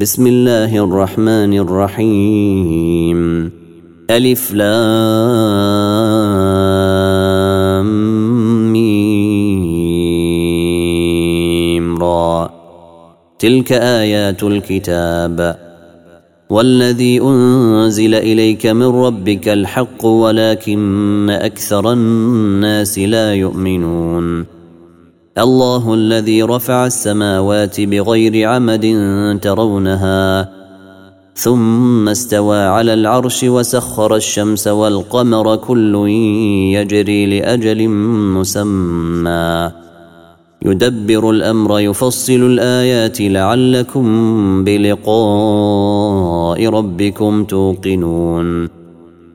بسم الله الرحمن الرحيم. ألف لام را. تلك آيات الكتاب. والذي أنزل إليك من ربك الحق ولكن أكثر الناس لا يؤمنون. الله الذي رفع السماوات بغير عمد ترونها ثم استوى على العرش وسخر الشمس والقمر كل يجري لأجل مسمى. يدبر الأمر يفصل الآيات لعلكم بلقاء ربكم توقنون.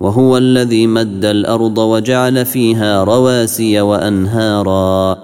وهو الذي مد الأرض وجعل فيها رواسي وأنهارا.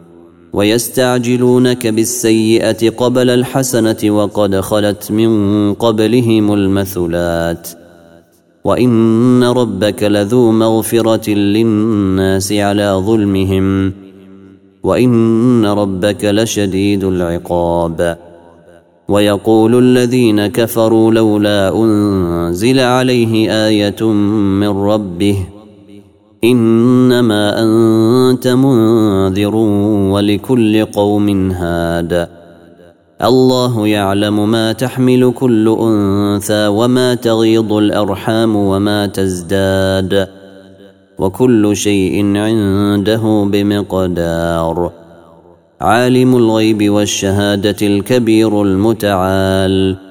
ويستعجلونك بالسيئة قبل الحسنة وقد خلت من قبلهم المثلات. وإن ربك لذو مغفرة للناس على ظلمهم. وإن ربك لشديد العقاب. ويقول الذين كفروا لولا أنزل عليه آية من ربه إنما أنت منذر ولكل قوم هاد. الله يعلم ما تحمل كل أنثى وما تغيض الأرحام وما تزداد. وكل شيء عنده بمقدار. عالم الغيب والشهادة الكبير المتعال.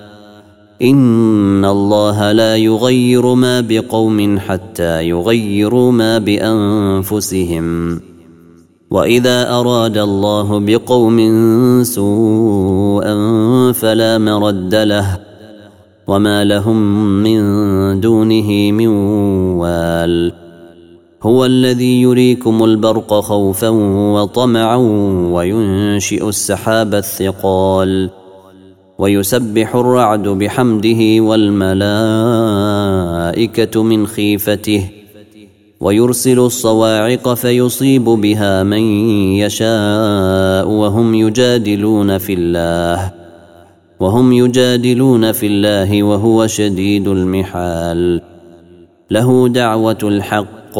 ان الله لا يغير ما بقوم حتى يغيروا ما بانفسهم. واذا اراد الله بقوم سوءا فلا مرد له. وما لهم من دونه من وال. هو الذي يريكم البرق خوفا وطمعا وينشئ السحاب الثقال. ويسبح الرعد بحمده والملائكة من خيفته ويرسل الصواعق فيصيب بها من يشاء وهم يجادلون في الله وهم يجادلون في الله وهو شديد المحال له دعوة الحق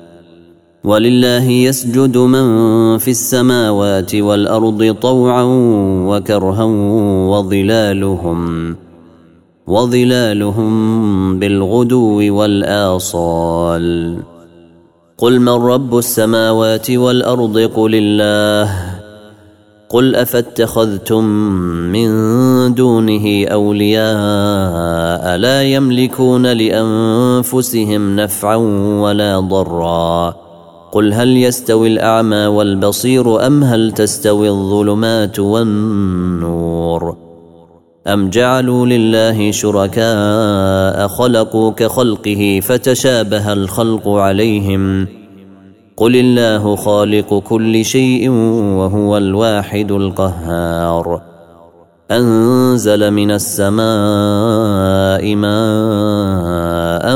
ولله يسجد من في السماوات والأرض طوعا وكرها وظلالهم وظلالهم بالغدو والآصال. قل من رب السماوات والأرض؟ قل الله. قل أفاتخذتم من دونه أولياء لا يملكون لأنفسهم نفعا ولا ضرا. قل هل يستوي الأعمى والبصير أم هل تستوي الظلمات والنور؟ أم جعلوا لله شركاء خلقوا كخلقه فتشابه الخلق عليهم؟ قل الله خالق كل شيء وهو الواحد القهار. أنزل من السماء ماء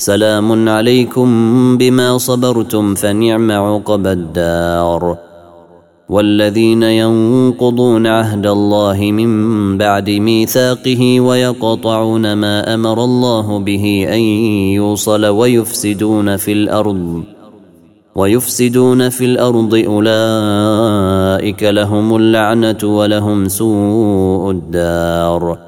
سلام عليكم بما صبرتم فنعم عقب الدار. والذين ينقضون عهد الله من بعد ميثاقه ويقطعون ما أمر الله به أن يوصل ويفسدون في الأرض. ويفسدون في الأرض أولئك لهم اللعنة ولهم سوء الدار.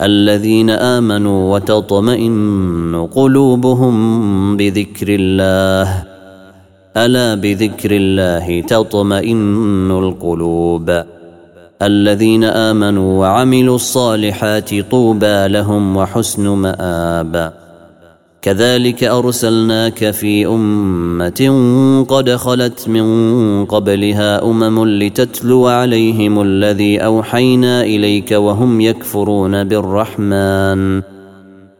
الذين آمنوا وتطمئن قلوبهم بذكر الله. ألا بذكر الله تطمئن القلوب. الذين آمنوا وعملوا الصالحات طوبى لهم وحسن مآب. كذلك أرسلناك في أمة قد خلت من قبلها أمم لتتلو عليهم الذي أوحينا إليك وهم يكفرون بالرحمن.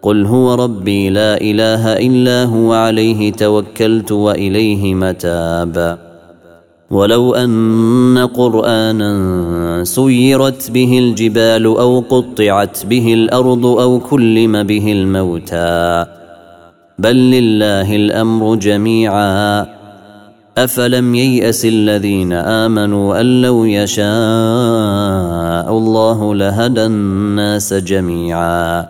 قل هو ربي لا إله إلا هو عليه توكلت وإليه متاب. ولو أن قرآنا سيرت به الجبال أو قطعت به الأرض أو كلم به الموتى. بل لله الأمر جميعا. أفلم ييأس الذين آمنوا أن لو يشاء الله لهدى الناس جميعا.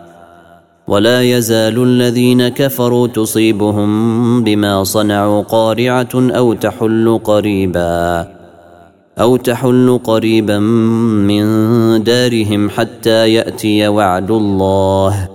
ولا يزال الذين كفروا تصيبهم بما صنعوا قارعة أو تحل قريبا أو تحل قريبا من دارهم حتى يأتي وعد الله.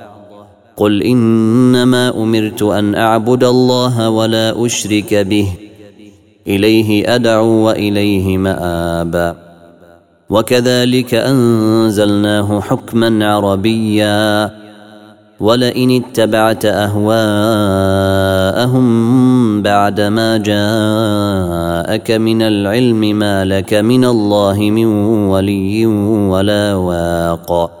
قل إنما أمرت أن أعبد الله ولا أشرك به. إليه أدعو وإليه مابا وكذلك أنزلناه حكما عربيا. ولئن اتبعت أهواءهم بعدما جاءك من العلم ما لك من الله من ولي ولا واق.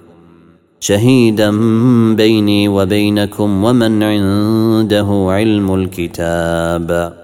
شهيدا بيني وبينكم ومن عنده علم الكتاب.